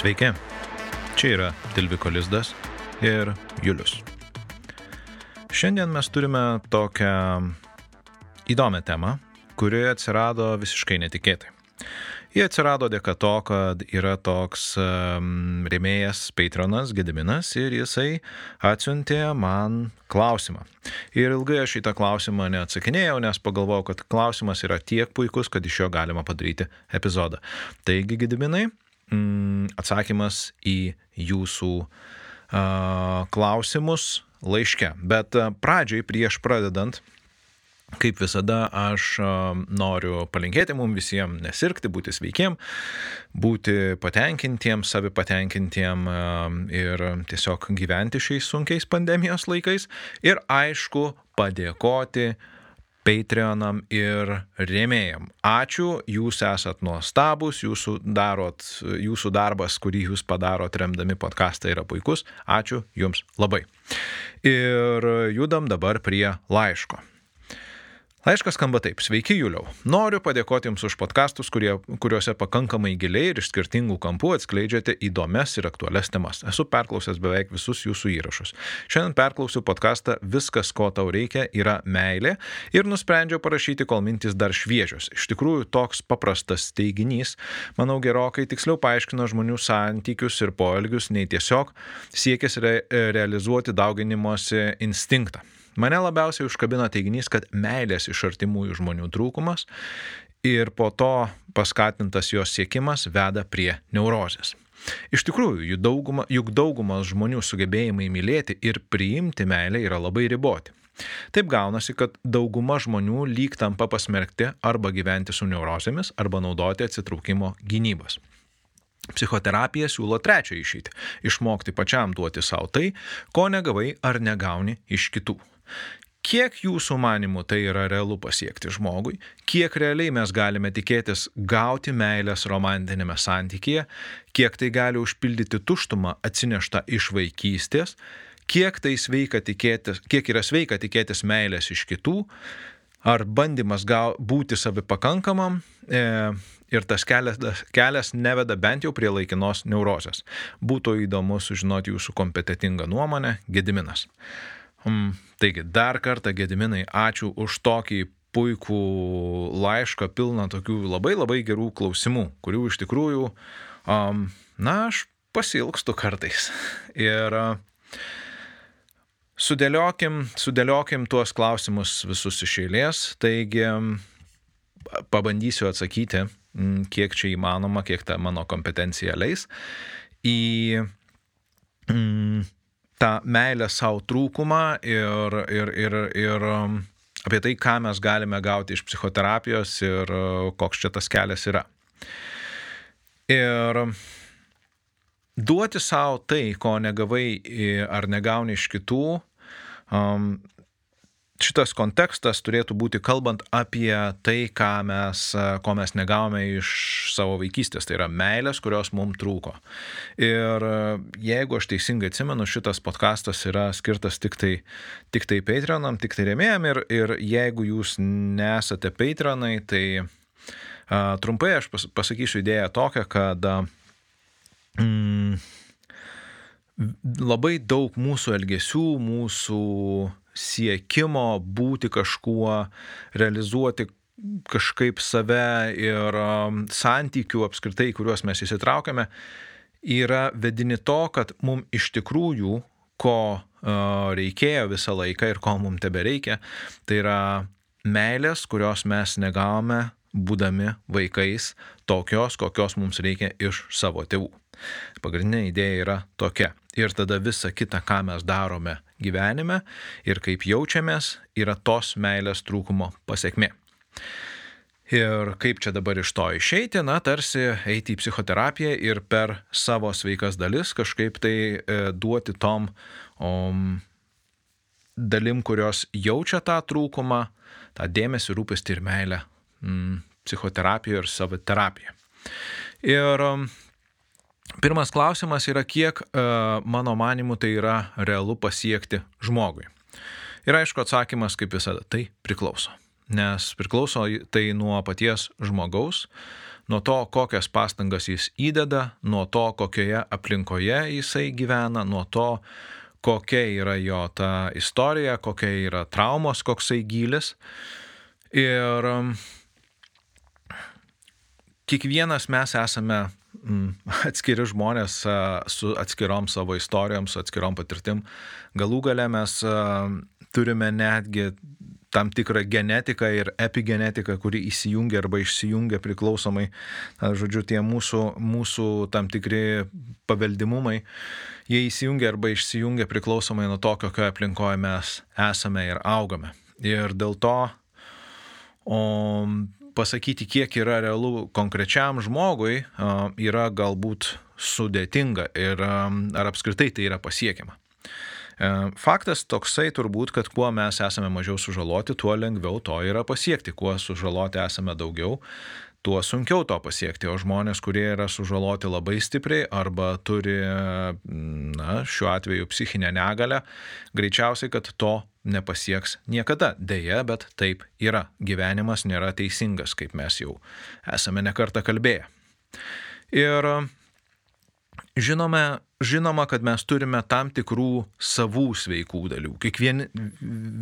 Sveiki, čia yra Tilviko Lizdas ir Julius. Šiandien mes turime tokią įdomią temą, kuri atsirado visiškai netikėtai. Jie atsirado dėka to, kad yra toks um, rėmėjas Patronas Gediminas ir jisai atsiuntė man klausimą. Ir ilgai aš į tą klausimą neatsakinėjau, nes pagalvojau, kad klausimas yra tiek puikus, kad iš jo galima padaryti epizodą. Taigi, Gediminai, mm, atsakymas į jūsų uh, klausimus laiške. Bet uh, pradžiai, prieš pradedant, Kaip visada, aš noriu palinkėti mums visiems nesirgti, būti sveikiem, būti patenkintiem, savipatenkintiem ir tiesiog gyventi šiais sunkiais pandemijos laikais. Ir aišku, padėkoti Patreonam ir rėmėjam. Ačiū, jūs esat nuostabus, jūsų, darot, jūsų darbas, kurį jūs padarot remdami podcastą yra puikus. Ačiū jums labai. Ir judam dabar prie laiško. Laiškas skamba taip. Sveiki, Juliau. Noriu padėkoti Jums už podkastus, kuriuose pakankamai giliai ir iš skirtingų kampų atskleidžiate įdomias ir aktualias temas. Esu perklausęs beveik visus Jūsų įrašus. Šiandien perklausiu podkastą Viskas, ko tau reikia, yra meilė ir nusprendžiau parašyti, kol mintis dar šviežios. Iš tikrųjų, toks paprastas teiginys, manau, gerokai tiksliau paaiškino žmonių santykius ir poelgius, nei tiesiog siekis re realizuoti dauginimosi instinktą. Mane labiausiai užkabino teiginys, kad meilės iš artimųjų žmonių trūkumas ir po to paskatintas jos siekimas veda prie neurozės. Iš tikrųjų, dauguma, juk daugumas žmonių sugebėjimai mylėti ir priimti meilę yra labai riboti. Taip gaunasi, kad dauguma žmonių lyg tampa pasmerkti arba gyventi su neurozėmis, arba naudoti atsitraukimo gynybos. Psichoterapija siūlo trečią išeitį - išmokti pačiam duoti savo tai, ko negavai ar negauni iš kitų. Kiek jūsų manimų tai yra realu pasiekti žmogui, kiek realiai mes galime tikėtis gauti meilės romantinėme santykėje, kiek tai gali užpildyti tuštumą atsineštą iš vaikystės, kiek tai sveika tikėtis, kiek yra sveika tikėtis meilės iš kitų, ar bandymas gal, būti savipakankamam e, ir tas kelias, kelias neveda bent jau prie laikinos neurozės. Būtų įdomu sužinoti jūsų kompetitingą nuomonę, Gediminas. Um, taigi, dar kartą, Gediminai, ačiū už tokį puikų laišką, pilną tokių labai labai gerų klausimų, kurių iš tikrųjų, um, na, aš pasilgstu kartais. Ir uh, sudėliokim, sudėliokim tuos klausimus visus iš eilės, taigi pabandysiu atsakyti, kiek čia įmanoma, kiek ta mano kompetencija leis, į mm, tą meilę savo trūkumą ir, ir, ir, ir um, apie tai, ką mes galime gauti iš psichoterapijos ir uh, koks čia tas kelias yra. Ir duoti savo tai, ko negavai ar negauni iš kitų, um, šitas kontekstas turėtų būti kalbant apie tai, mes, ko mes negavome iš savo vaikystės, tai yra meilės, kurios mums trūko. Ir jeigu aš teisingai atsimenu, šitas podkastas yra skirtas tik tai, tik tai Patreonam, tik tai rėmėjam ir, ir jeigu jūs nesate Patreonai, tai uh, trumpai aš pas, pasakysiu idėją tokią, kad mm, labai daug mūsų elgesių, mūsų siekimo būti kažkuo, realizuoti kažkaip save ir um, santykių apskritai, kuriuos mes įsitraukiame, yra vedini to, kad mums iš tikrųjų, ko uh, reikėjo visą laiką ir ko mums tebe reikia, tai yra meilės, kurios mes negavome būdami vaikais, tokios, kokios mums reikia iš savo tėvų. Pagrindinė idėja yra tokia. Ir tada visa kita, ką mes darome gyvenime ir kaip jaučiamės, yra tos meilės trūkumo pasiekmė. Ir kaip čia dabar iš to išeiti, na, tarsi eiti į psichoterapiją ir per savo sveikas dalis kažkaip tai e, duoti tom um, dalim, kurios jaučia tą trūkumą, tą dėmesį, rūpestį ir meilę mm, psichoterapijoje ir savo terapijoje. Ir Pirmas klausimas yra, kiek e, mano manimu tai yra realu pasiekti žmogui. Ir aišku, atsakymas kaip visada - tai priklauso. Nes priklauso tai nuo paties žmogaus, nuo to, kokias pastangas jis įdeda, nuo to, kokioje aplinkoje jisai gyvena, nuo to, kokia yra jo ta istorija, kokia yra traumos, koksai gylis. Ir kiekvienas mes esame atskiri žmonės su atskirom savo istorijom, su atskirom patirtim. Galų gale mes turime netgi tam tikrą genetiką ir epigenetiką, kuri įsijungia arba išsijungia priklausomai, žodžiu, tie mūsų, mūsų tam tikri paveldimumai, jie įsijungia arba išsijungia priklausomai nuo to, kokioje aplinkoje mes esame ir augame. Ir dėl to o, pasakyti, kiek yra realu konkrečiam žmogui, yra galbūt sudėtinga ir ar apskritai tai yra pasiekiama. E, faktas toksai turbūt, kad kuo mes esame mažiau sužaloti, tuo lengviau to yra pasiekti. Kuo sužaloti esame daugiau, tuo sunkiau to pasiekti. O žmonės, kurie yra sužaloti labai stipriai arba turi, na, šiuo atveju psichinę negalę, greičiausiai, kad to nepasieks niekada. Deja, bet taip yra. Gyvenimas nėra teisingas, kaip mes jau esame nekartą kalbėję. Ir Žinome, žinoma, kad mes turime tam tikrų savų sveikų dalių. Kiekvieni,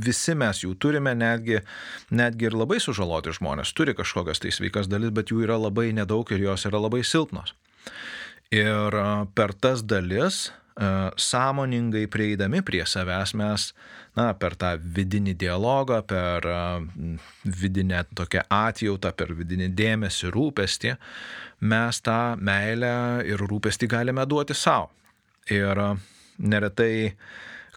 visi mes jų turime, netgi, netgi ir labai sužaloti žmonės turi kažkokias tai sveikas dalis, bet jų yra labai nedaug ir jos yra labai silpnos. Ir per tas dalis sąmoningai prieidami prie savęs mes, na, per tą vidinį dialogą, per vidinę tokią atjautą, per vidinį dėmesį, rūpestį, mes tą meilę ir rūpestį galime duoti savo. Ir neretai,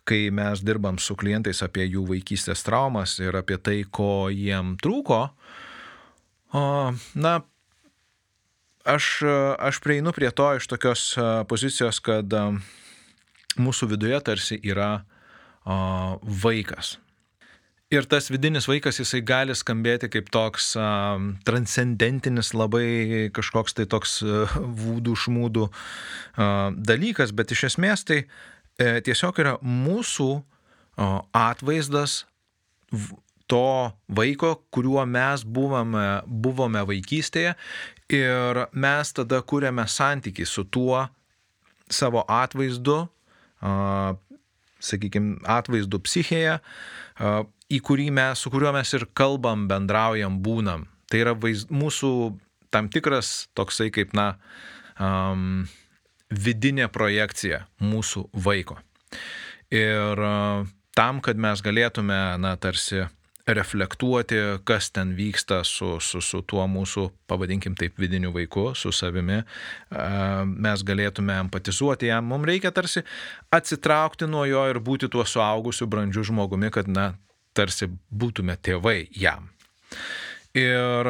kai mes dirbam su klientais apie jų vaikystės traumas ir apie tai, ko jiem trūko, na, aš, aš prieinu prie to iš tokios pozicijos, kad mūsų viduje tarsi yra o, vaikas. Ir tas vidinis vaikas, jisai gali skambėti kaip toks a, transcendentinis, labai kažkoks tai toks vūdų šmūdų a, dalykas, bet iš esmės tai e, tiesiog yra mūsų o, atvaizdas to vaiko, kuriuo mes buvome, buvome vaikystėje ir mes tada kūrėme santyki su tuo savo atvaizdu, sakykime, atvaizdų psichėje, į kurį mes, su kuriuo mes ir kalbam, bendraujam, būnam. Tai yra vaiz, mūsų tam tikras toksai kaip, na, um, vidinė projekcija mūsų vaiko. Ir uh, tam, kad mes galėtume, na, tarsi reflektuoti, kas ten vyksta su, su, su tuo mūsų, pavadinkim taip, vidiniu vaiku, su savimi, mes galėtume empatizuoti jam. Mums reikia tarsi atsitraukti nuo jo ir būti tuo suaugusiu, brandžiu žmogumi, kad, na, tarsi būtume tėvai jam. Ir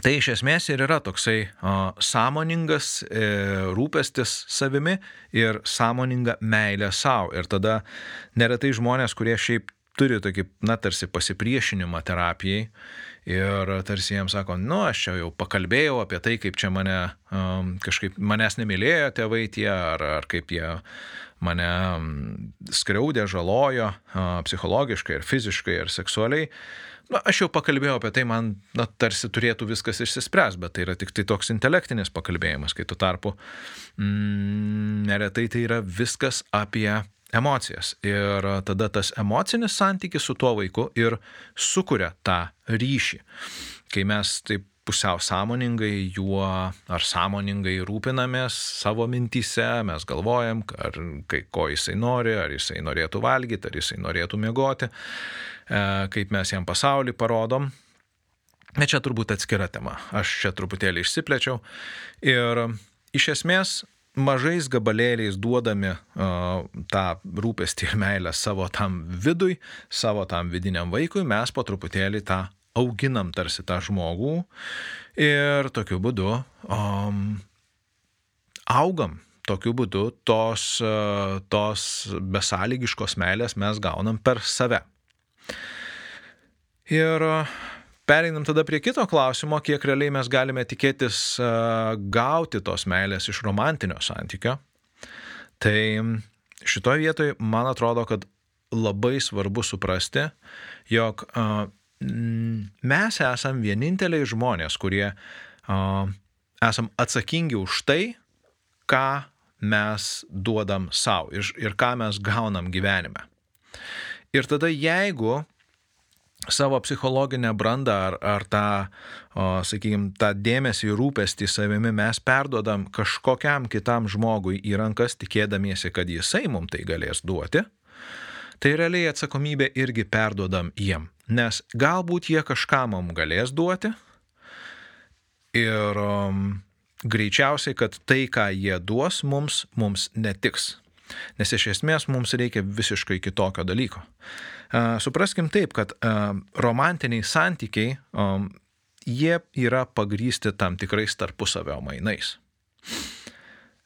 Tai iš esmės ir yra toksai sąmoningas e, rūpestis savimi ir sąmoninga meilė savo. Ir tada neretai žmonės, kurie šiaip turi tokį, na, tarsi pasipriešinimą terapijai ir tarsi jiems sako, nu, aš čia jau pakalbėjau apie tai, kaip čia mane um, kažkaip manęs nemylėjo tėvai tie, ar, ar kaip jie mane skriaudė, žalojo uh, psichologiškai ir fiziškai ir seksualiai. Na, aš jau pakalbėjau apie tai, man na, tarsi turėtų viskas išsispręs, bet tai yra tik tai toks intelektinis pakalbėjimas, kai tuo tarpu mm, neretai tai yra viskas apie emocijas. Ir tada tas emocinis santykis su tuo vaiku ir sukuria tą ryšį. Kai mes taip pusiau sąmoningai juo ar sąmoningai rūpinamės savo mintyse, mes galvojam, ar kai, ko jisai nori, ar jisai norėtų valgyti, ar jisai norėtų miegoti, e, kaip mes jam pasaulį parodom. Bet čia turbūt atskira tema. Aš čia truputėlį išsiplėčiau. Ir iš esmės mažais gabalėliais duodami uh, tą rūpestį ir meilę savo tam vidui, savo tam vidiniam vaikui, mes po truputėlį tą auginam tarsi tą žmogų ir tokiu būdu um, augam. Tokiu būdu tos, uh, tos besąlygiškos meilės mes gaunam per save. Ir uh, Pereinam tada prie kito klausimo, kiek realiai mes galime tikėtis uh, gauti tos meilės iš romantinio santykio. Tai šitoje vietoje man atrodo, kad labai svarbu suprasti, jog uh, mes esam vieninteliai žmonės, kurie esam atsakingi už tai, ką mes duodam savo ir, ir ką mes gaunam gyvenime. Ir tada jeigu savo psichologinę brandą ar, ar tą, sakykime, tą dėmesį ir rūpestį savimi mes perduodam kažkokiam kitam žmogui į rankas, tikėdamiesi, kad jisai mums tai galės duoti, tai realiai atsakomybę irgi perduodam jiem. Nes galbūt jie kažką mums galės duoti ir um, greičiausiai, kad tai, ką jie duos mums, mums netiks. Nes iš esmės mums reikia visiškai kitokio dalyko. Supraskim taip, kad romantiniai santykiai, jie yra pagrysti tam tikrais tarpusavio mainais.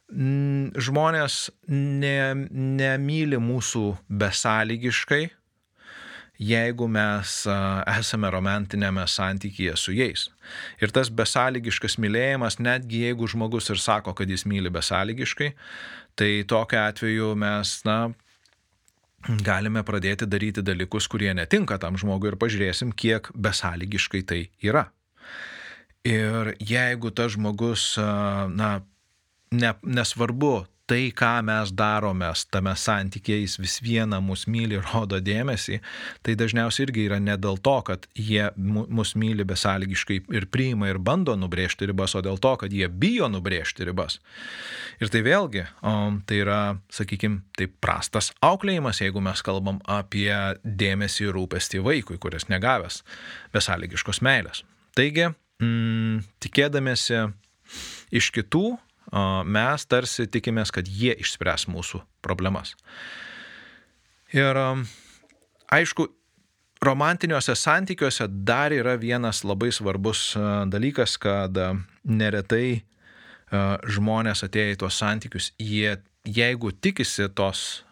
Žmonės ne, nemyli mūsų besąlygiškai, jeigu mes esame romantinėme santykyje su jais. Ir tas besąlygiškas mylėjimas, netgi jeigu žmogus ir sako, kad jis myli besąlygiškai, tai tokiu atveju mes, na, galime pradėti daryti dalykus, kurie netinka tam žmogui ir pažiūrėsim, kiek besąlygiškai tai yra. Ir jeigu tas žmogus, na, ne, nesvarbu tai, ką mes darome tame santykėje, jis vis viena mus myli ir rodo dėmesį, tai dažniausiai irgi yra ne dėl to, kad jie mus myli besąlygiškai ir priima ir bando nubrėžti ribas, o dėl to, kad jie bijo nubrėžti ribas. Ir tai vėlgi, tai yra, sakykime, tai prastas auklėjimas, jeigu mes kalbam apie dėmesį ir rūpestį vaikui, kuris negavęs besąlygiškos meilės. Taigi, mm, tikėdamėsi iš kitų mes tarsi tikimės, kad jie išspręs mūsų problemas. Ir aišku, romantiniuose santykiuose dar yra vienas labai svarbus dalykas, kad neretai žmonės atėję į tuos santykius, jie, jeigu tikisi tos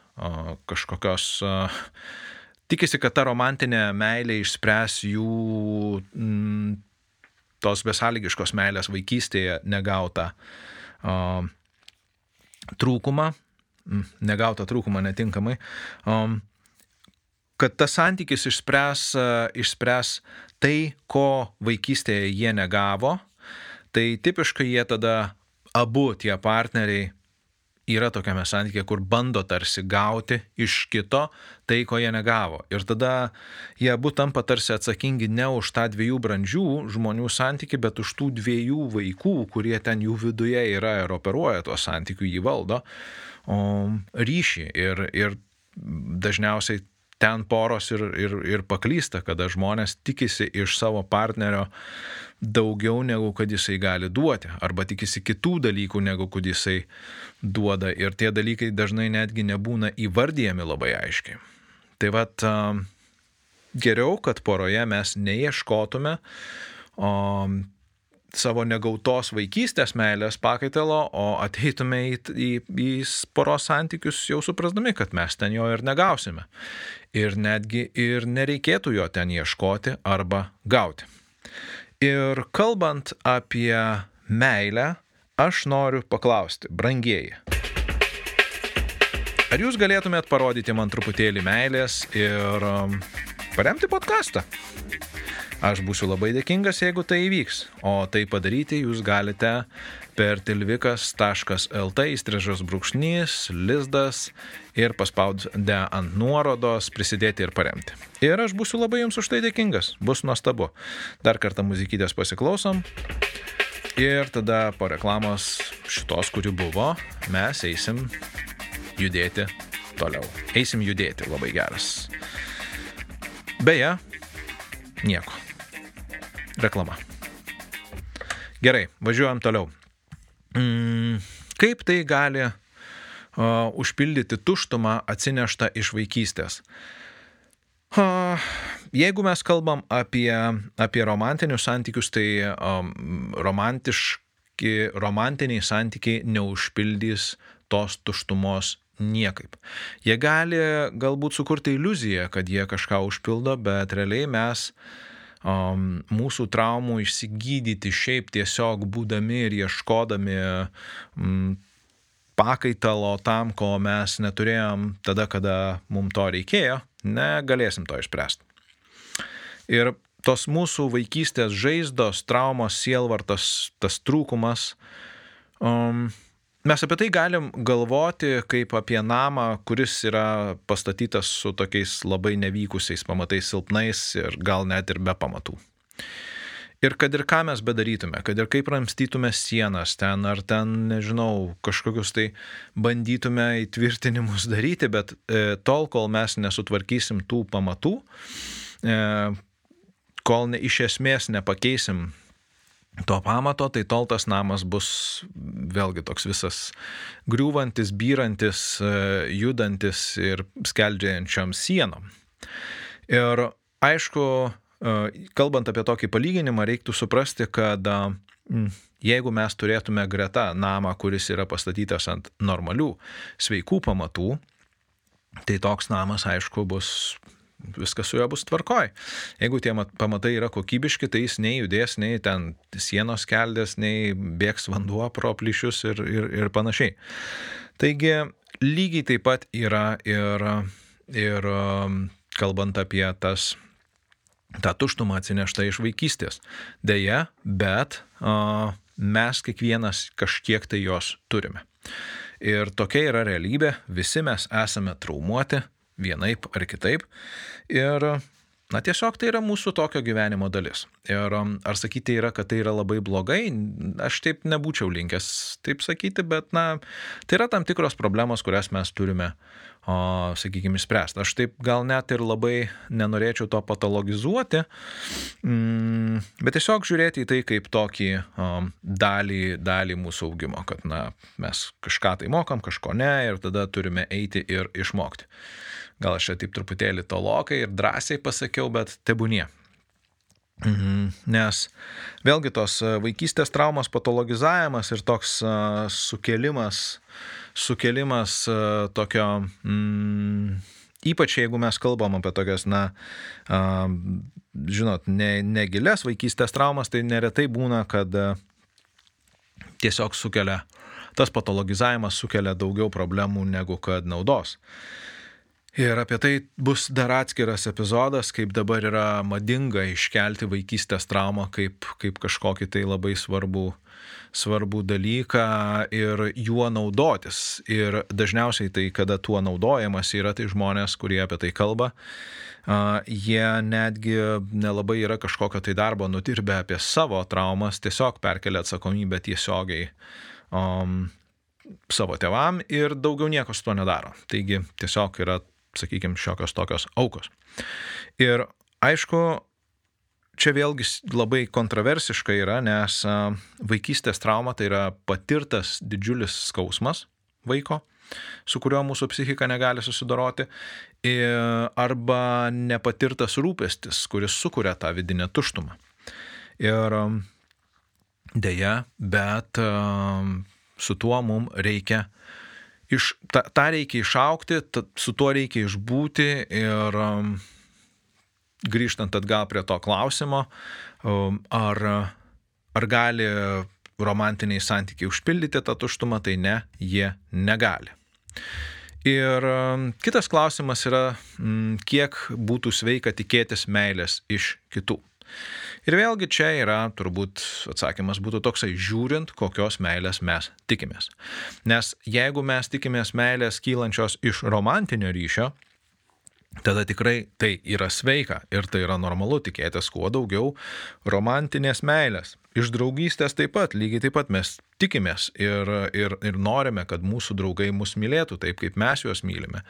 kažkokios, tikisi, kad ta romantinė meilė išspręs jų m, tos besąlygiškos meilės vaikystėje negautą trūkumą, negautą trūkumą netinkamai, kad tas santykis išspręs, išspręs tai, ko vaikystėje jie negavo, tai tipiškai jie tada abu tie partneriai yra tokiame santykėje, kur bando tarsi gauti iš kito tai, ko jie negavo. Ir tada jie abu tampa tarsi atsakingi ne už tą dviejų brandžių žmonių santyki, bet už tų dviejų vaikų, kurie ten jų viduje yra ir operuoja tuos santykių, jį valdo, o, ryšį. Ir, ir dažniausiai ten poros ir, ir, ir paklysta, kada žmonės tikisi iš savo partnerio daugiau negu kad jisai gali duoti, arba tikisi kitų dalykų negu kad jisai duoda ir tie dalykai dažnai netgi nebūna įvardyjami labai aiškiai. Tai vad geriau, kad poroje mes neieškotume o, savo negautos vaikystės meilės pakaitalo, o ateitume į, į, į poros santykius jau suprasdami, kad mes ten jo ir negausime. Ir netgi ir nereikėtų jo ten ieškoti arba gauti. Ir kalbant apie meilę, aš noriu paklausti, brangieji. Ar jūs galėtumėt parodyti man truputėlį meilės ir um, paremti podcastą? Aš būsiu labai dėkingas, jeigu tai įvyks, o tai padaryti jūs galite per tilvikas.lt įstrižas brūkšnys, lizdas ir paspaudę ant nuorodos prisidėti ir paremti. Ir aš būsiu labai jums už tai dėkingas, bus nuostabu. Dar kartą muzikytės pasiklausom. Ir tada po reklamos šitos, kuri buvo, mes eisim judėti toliau. Eisim judėti, labai geras. Beje, nieko. Reklama. Gerai, važiuojam toliau. Mm, kaip tai gali uh, užpildyti tuštumą atsineštą iš vaikystės? Uh, jeigu mes kalbam apie, apie romantinius santykius, tai um, romantiški, romantiniai santykiai neužpildys tos tuštumos niekaip. Jie gali galbūt sukurti iliuziją, kad jie kažką užpildo, bet realiai mes um, mūsų traumų išsigydyti šiaip tiesiog būdami ir ieškodami um, pakaitalo tam, ko mes neturėjom tada, kada mums to reikėjo, negalėsim to išspręsti. Ir tos mūsų vaikystės žaizdos, traumos, sielvartas, tas trūkumas, um, mes apie tai galim galvoti kaip apie namą, kuris yra pastatytas su tokiais labai nevykusiais pamatais, silpnais ir gal net ir be pamatų. Ir kad ir ką mes bedarytume, kad ir kaip ramstytume sienas ten, ar ten, nežinau, kažkokius tai bandytume įtvirtinimus daryti, bet e, tol, kol mes nesutvarkysim tų pamatų, e, kol ne, iš esmės nepakeisim to pamato, tai tol tas namas bus vėlgi toks visas griūvantis, byrantis, e, judantis ir skeldžiančiam sienom. Ir aišku, kalbant apie tokį palyginimą, reiktų suprasti, kad jeigu mes turėtume greta namą, kuris yra pastatytas ant normalių, sveikų pamatų, tai toks namas, aišku, bus viskas su juo bus tvarkoj. Jeigu tie pamatai yra kokybiški, tai jis nei judės, nei ten sienos keldės, nei bėgs vanduo pro plyšius ir, ir, ir panašiai. Taigi lygiai taip pat yra ir, ir kalbant apie tas tą tuštumą atsineštą iš vaikystės. Deja, bet a, mes kiekvienas kažkiek tai jos turime. Ir tokia yra realybė, visi mes esame traumuoti vienaip ar kitaip. Ir Na tiesiog tai yra mūsų tokio gyvenimo dalis. Ir ar sakyti yra, kad tai yra labai blogai, aš taip nebūčiau linkęs taip sakyti, bet na, tai yra tam tikros problemos, kurias mes turime o, sakykime, išspręsti. Aš taip gal net ir labai nenorėčiau to patologizuoti, mm, bet tiesiog žiūrėti į tai kaip tokį o, dalį, dalį mūsų augimo, kad na, mes kažką tai mokam, kažko ne ir tada turime eiti ir išmokti. Gal aš čia taip truputėlį tolokai ir drąsiai pasakiau, bet tebūnie. Mhm. Nes vėlgi tos vaikystės traumos patologizavimas ir toks uh, sukelimas uh, sukelimas e, tokio, mm, ypač jeigu mes kalbam apie tokias, na, žinot, negilės ne vaikystės traumas, tai neretai būna, kad e, tiesiog sukelia, tas patologizavimas sukelia daugiau problemų negu kad naudos. Ir apie tai bus dar atskiras epizodas, kaip dabar yra madinga iškelti vaikystės traumą kaip, kaip kažkokį tai labai svarbų svarbų dalyką ir juo naudotis. Ir dažniausiai tai, kada tuo naudojamas yra, tai žmonės, kurie apie tai kalba, jie netgi nelabai yra kažkokio tai darbo nutirbę apie savo traumas, tiesiog perkelia atsakomybę tiesiogiai um, savo tevam ir daugiau nieko su to nedaro. Taigi tiesiog yra, sakykime, šiokios tokios aukos. Ir aišku, čia vėlgi labai kontroversiška yra, nes vaikystės trauma tai yra patirtas didžiulis skausmas vaiko, su kuriuo mūsų psichika negali susidoroti, arba nepatirtas rūpestis, kuris sukuria tą vidinę tuštumą. Ir dėja, bet su tuo mums reikia iš, tą, tą reikia išaukti, ta, su tuo reikia išbūti ir grįžtant atgal prie to klausimo, um, ar, ar gali romantiniai santykiai užpildyti tą tuštumą, tai ne, jie negali. Ir um, kitas klausimas yra, mm, kiek būtų sveika tikėtis meilės iš kitų. Ir vėlgi čia yra turbūt atsakymas būtų toksai, žiūrint, kokios meilės mes tikimės. Nes jeigu mes tikimės meilės kylančios iš romantinio ryšio, tada tikrai tai yra sveika ir tai yra normalu tikėtis kuo daugiau romantinės meilės. Iš draugystės taip pat, lygiai taip pat mes tikimės ir, ir, ir norime, kad mūsų draugai mus mylėtų taip, kaip mes juos mylime.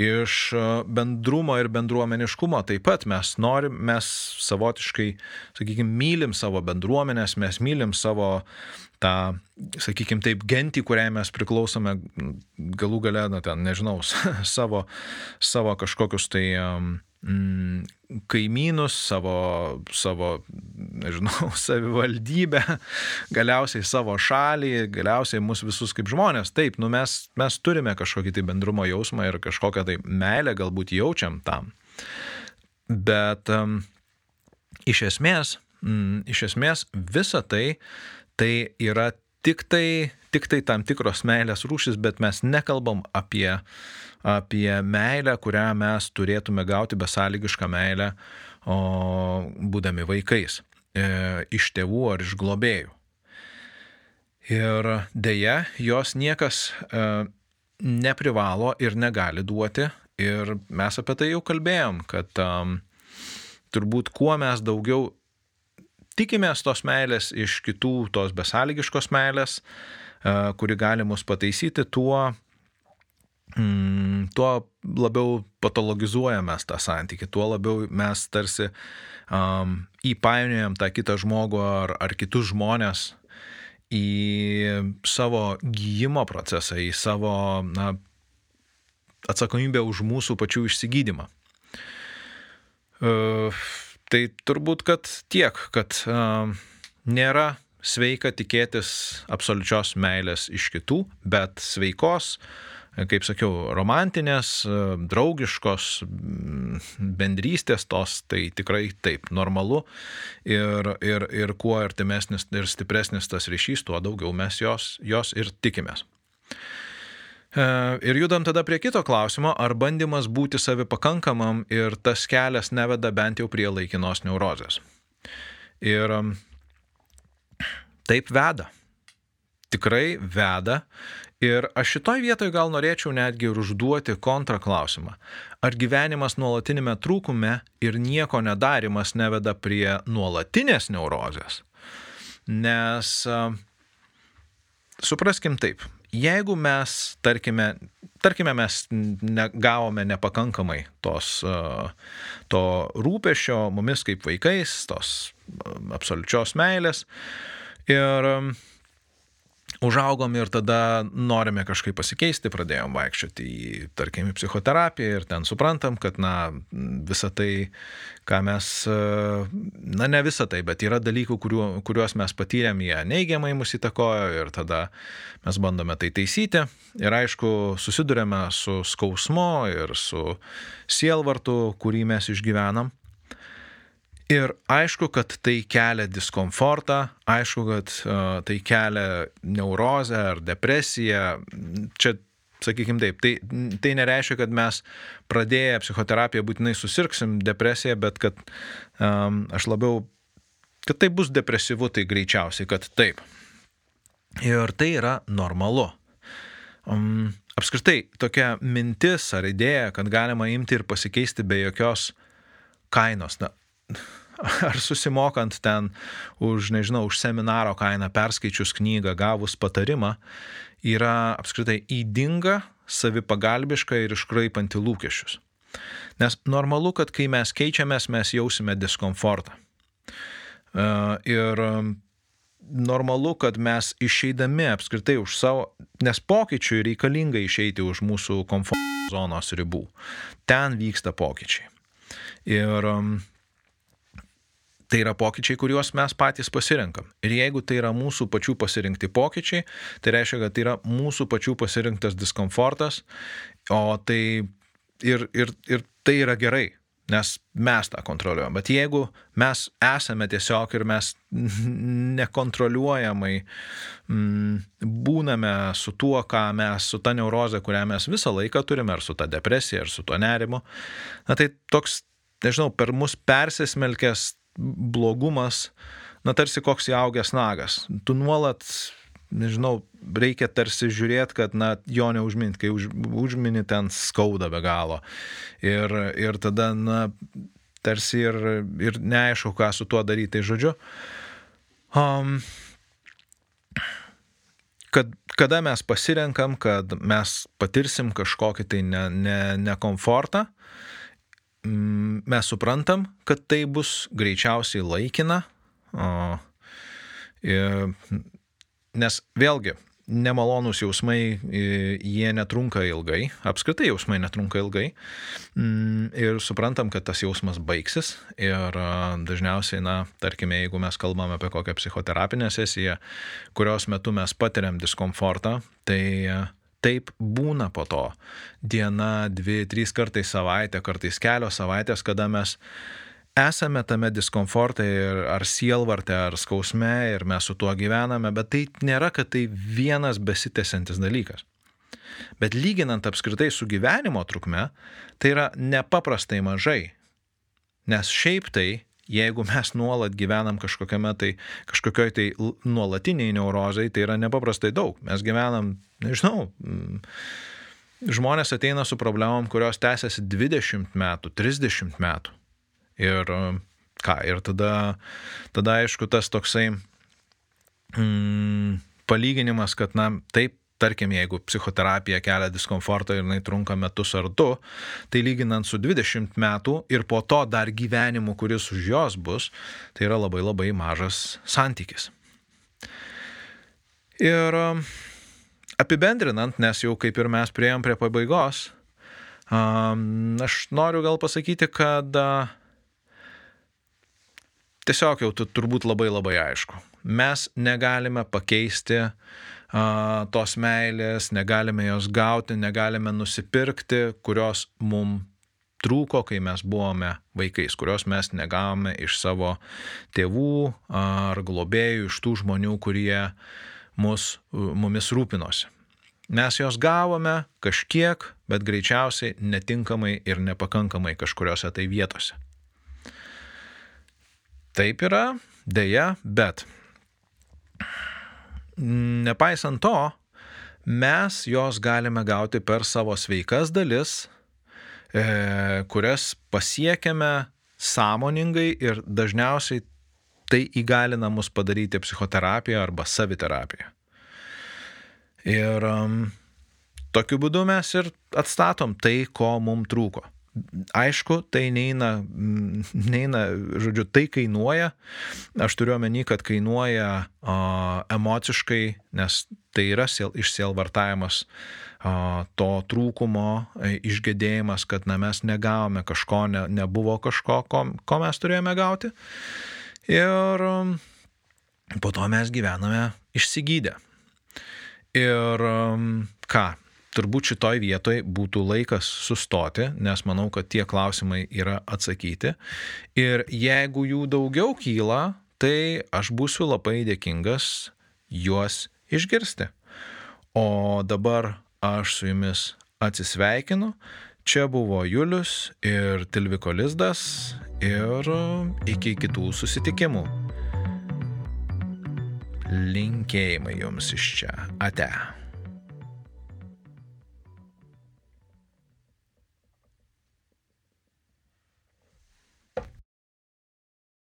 Iš bendrumo ir bendruomeniškumo taip pat mes norim, mes savotiškai, sakykime, mylim savo bendruomenės, mes mylim savo tą, sakykime, taip, gentį, kuriai mes priklausome, galų gale, na ten, nežinau, savo, savo kažkokius tai um, kaimynus, savo, savo, nežinau, savivaldybę, galiausiai savo šalį, galiausiai mus visus kaip žmonės. Taip, nu mes, mes turime kažkokį tai bendrumo jausmą ir kažkokią tai meilę galbūt jaučiam tam. Bet um, iš esmės, mm, iš esmės visa tai, tai yra tik tai, tik tai tam tikros meilės rūšis, bet mes nekalbam apie apie meilę, kurią mes turėtume gauti besąlygišką meilę o, būdami vaikais, e, iš tėvų ar iš globėjų. Ir dėja, jos niekas e, neprivalo ir negali duoti. Ir mes apie tai jau kalbėjom, kad um, turbūt kuo mes daugiau tikimės tos meilės iš kitų, tos besąlygiškos meilės, uh, kuri gali mus pataisyti, tuo, mm, tuo labiau patologizuojame tą santykį, tuo labiau mes tarsi um, įpainiojam tą kitą žmogų ar, ar kitus žmonės į savo gyjimo procesą, į savo na, atsakomybę už mūsų pačių išsigydymą. Uh, tai turbūt, kad tiek, kad uh, nėra sveika tikėtis absoliučios meilės iš kitų, bet sveikos, kaip sakiau, romantinės, draugiškos bendrystės tos, tai tikrai taip, normalu. Ir, ir, ir kuo artimesnis ir stipresnis tas ryšys, tuo daugiau mes jos, jos ir tikimės. E, ir judam tada prie kito klausimo, ar bandymas būti savipakankamam ir tas kelias neveda bent jau prie laikinos neurozės. Ir taip veda. Tikrai veda. Ir aš šitoj vietoje gal norėčiau netgi ir užduoti kontraklausimą. Ar gyvenimas nuolatinėme trūkume ir nieko nedarimas neveda prie nuolatinės neurozės? Nes supraskim taip, jeigu mes, tarkime, tarkime mes negavome nepakankamai tos, to rūpešio mumis kaip vaikais, tos absoliučios meilės ir užaugom ir tada norime kažkaip pasikeisti, pradėjom vaikščioti į, tarkim, į psichoterapiją ir ten suprantam, kad, na, visa tai, ką mes, na, ne visa tai, bet yra dalykų, kuriuo, kuriuos mes patyrėm, jie neigiamai mus įtakojo ir tada mes bandome tai taisyti ir aišku, susidurėme su skausmu ir su sielvartu, kurį mes išgyvenam. Ir aišku, kad tai kelia diskomfortą, aišku, kad uh, tai kelia neurozę ar depresiją. Čia, sakykime taip, tai, tai nereiškia, kad mes pradėję psichoterapiją būtinai susirksim depresiją, bet kad um, aš labiau, kad tai bus depresyvu, tai greičiausiai, kad taip. Ir tai yra normalu. Um, apskritai, tokia mintis ar idėja, kad galima imti ir pasikeisti be jokios kainos. Na, ar susimokant ten už, nežinau, už seminaro kainą, perskaičius knygą, gavus patarimą, yra apskritai įdinga, savipagalbiška ir iškraipanti lūkesčius. Nes normalu, kad kai mes keičiamės, mes jausime diskomfortą. E, ir normalu, kad mes išeidami apskritai už savo, nes pokyčiui reikalinga išeiti už mūsų komforto zonos ribų. Ten vyksta pokyčiai. Ir tai yra pokyčiai, kuriuos mes patys pasirenkam. Ir jeigu tai yra mūsų pačių pasirinkti pokyčiai, tai reiškia, kad tai yra mūsų pačių pasirinktas diskomfortas, o tai ir, ir, ir tai yra gerai, nes mes tą kontroliuojam. Bet jeigu mes esame tiesiog ir mes nekontroliuojamai mm, būname su tuo, ką mes, su ta neuroze, kurią mes visą laiką turime, ar su ta depresija, ar su tuo nerimu, na tai toks, nežinau, per mus persismelkęs blogumas, na tarsi koks įaugęs nagas. Tu nuolat, nežinau, reikia tarsi žiūrėti, kad, na, jo neužminti, kai už, užmini ten skauda be galo. Ir, ir tada, na, tarsi ir, ir neaišku, ką su tuo daryti. Tai žodžiu, um, kad kada mes pasirenkam, kad mes patirsim kažkokį tai nekomfortą, ne, ne mes suprantam, kad tai bus greičiausiai laikina, nes vėlgi, nemalonūs jausmai, jie netrunka ilgai, apskritai jausmai netrunka ilgai. Mm, ir suprantam, kad tas jausmas baigsis ir dažniausiai, na, tarkime, jeigu mes kalbame apie kokią psichoterapinę sesiją, kurios metu mes patiriam diskomfortą, tai taip būna po to. Diena, dvi, trys kartais savaitę, kartais kelios savaitės, kada mes esame tame diskomforte ir ar sielvarte, ar skausme ir mes su tuo gyvename, bet tai nėra, kad tai vienas besitęsiantis dalykas. Bet lyginant apskritai su gyvenimo trukme, tai yra nepaprastai mažai. Nes šiaip tai, jeigu mes nuolat gyvenam kažkokiame tai, kažkokioj tai nuolatiniai neurozai, tai yra nepaprastai daug. Mes gyvenam, nežinau, mm, žmonės ateina su problemom, kurios tęsiasi 20 metų, 30 metų. Ir ką, ir tada, tada aišku, tas toksai mm, palyginimas, kad, na, taip, tarkim, jeigu psichoterapija kelia diskomfortą ir jinai trunka metus ar du, tai lyginant su 20 metų ir po to dar gyvenimu, kuris už jos bus, tai yra labai labai mažas santykis. Ir apibendrinant, nes jau kaip ir mes prieėm prie pabaigos, aš noriu gal pasakyti, kad tiesiog jau turbūt labai labai aišku. Mes negalime pakeisti uh, tos meilės, negalime jos gauti, negalime nusipirkti, kurios mum trūko, kai mes buvome vaikais, kurios mes negavome iš savo tėvų ar globėjų, iš tų žmonių, kurie mus, mumis rūpinosi. Mes jos gavome kažkiek, bet greičiausiai netinkamai ir nepakankamai kažkuriuose tai vietose. Taip yra, dėja, bet nepaisant to, mes jos galime gauti per savo sveikas dalis, e, kurias pasiekiame sąmoningai ir dažniausiai tai įgalina mus padaryti psichoterapiją arba saviterapiją. Ir um, tokiu būdu mes ir atstatom tai, ko mums trūko. Aišku, tai neina, neina, žodžiu, tai kainuoja. Aš turiu omeny, kad kainuoja o, emociškai, nes tai yra siel, išsielvartavimas to trūkumo, e, išgėdėjimas, kad na, mes negavome kažko, ne, nebuvo kažko, ko, ko mes turėjome gauti. Ir po to mes gyvename išsigydę. Ir ką, turbūt šitoj vietoj būtų laikas sustoti, nes manau, kad tie klausimai yra atsakyti. Ir jeigu jų daugiau kyla, tai aš būsiu labai dėkingas juos išgirsti. O dabar aš su jumis atsisveikinu. Čia buvo Julius ir Tilviko Lizdas ir iki kitų susitikimų. Linkėjimai jums iš čia. Ate.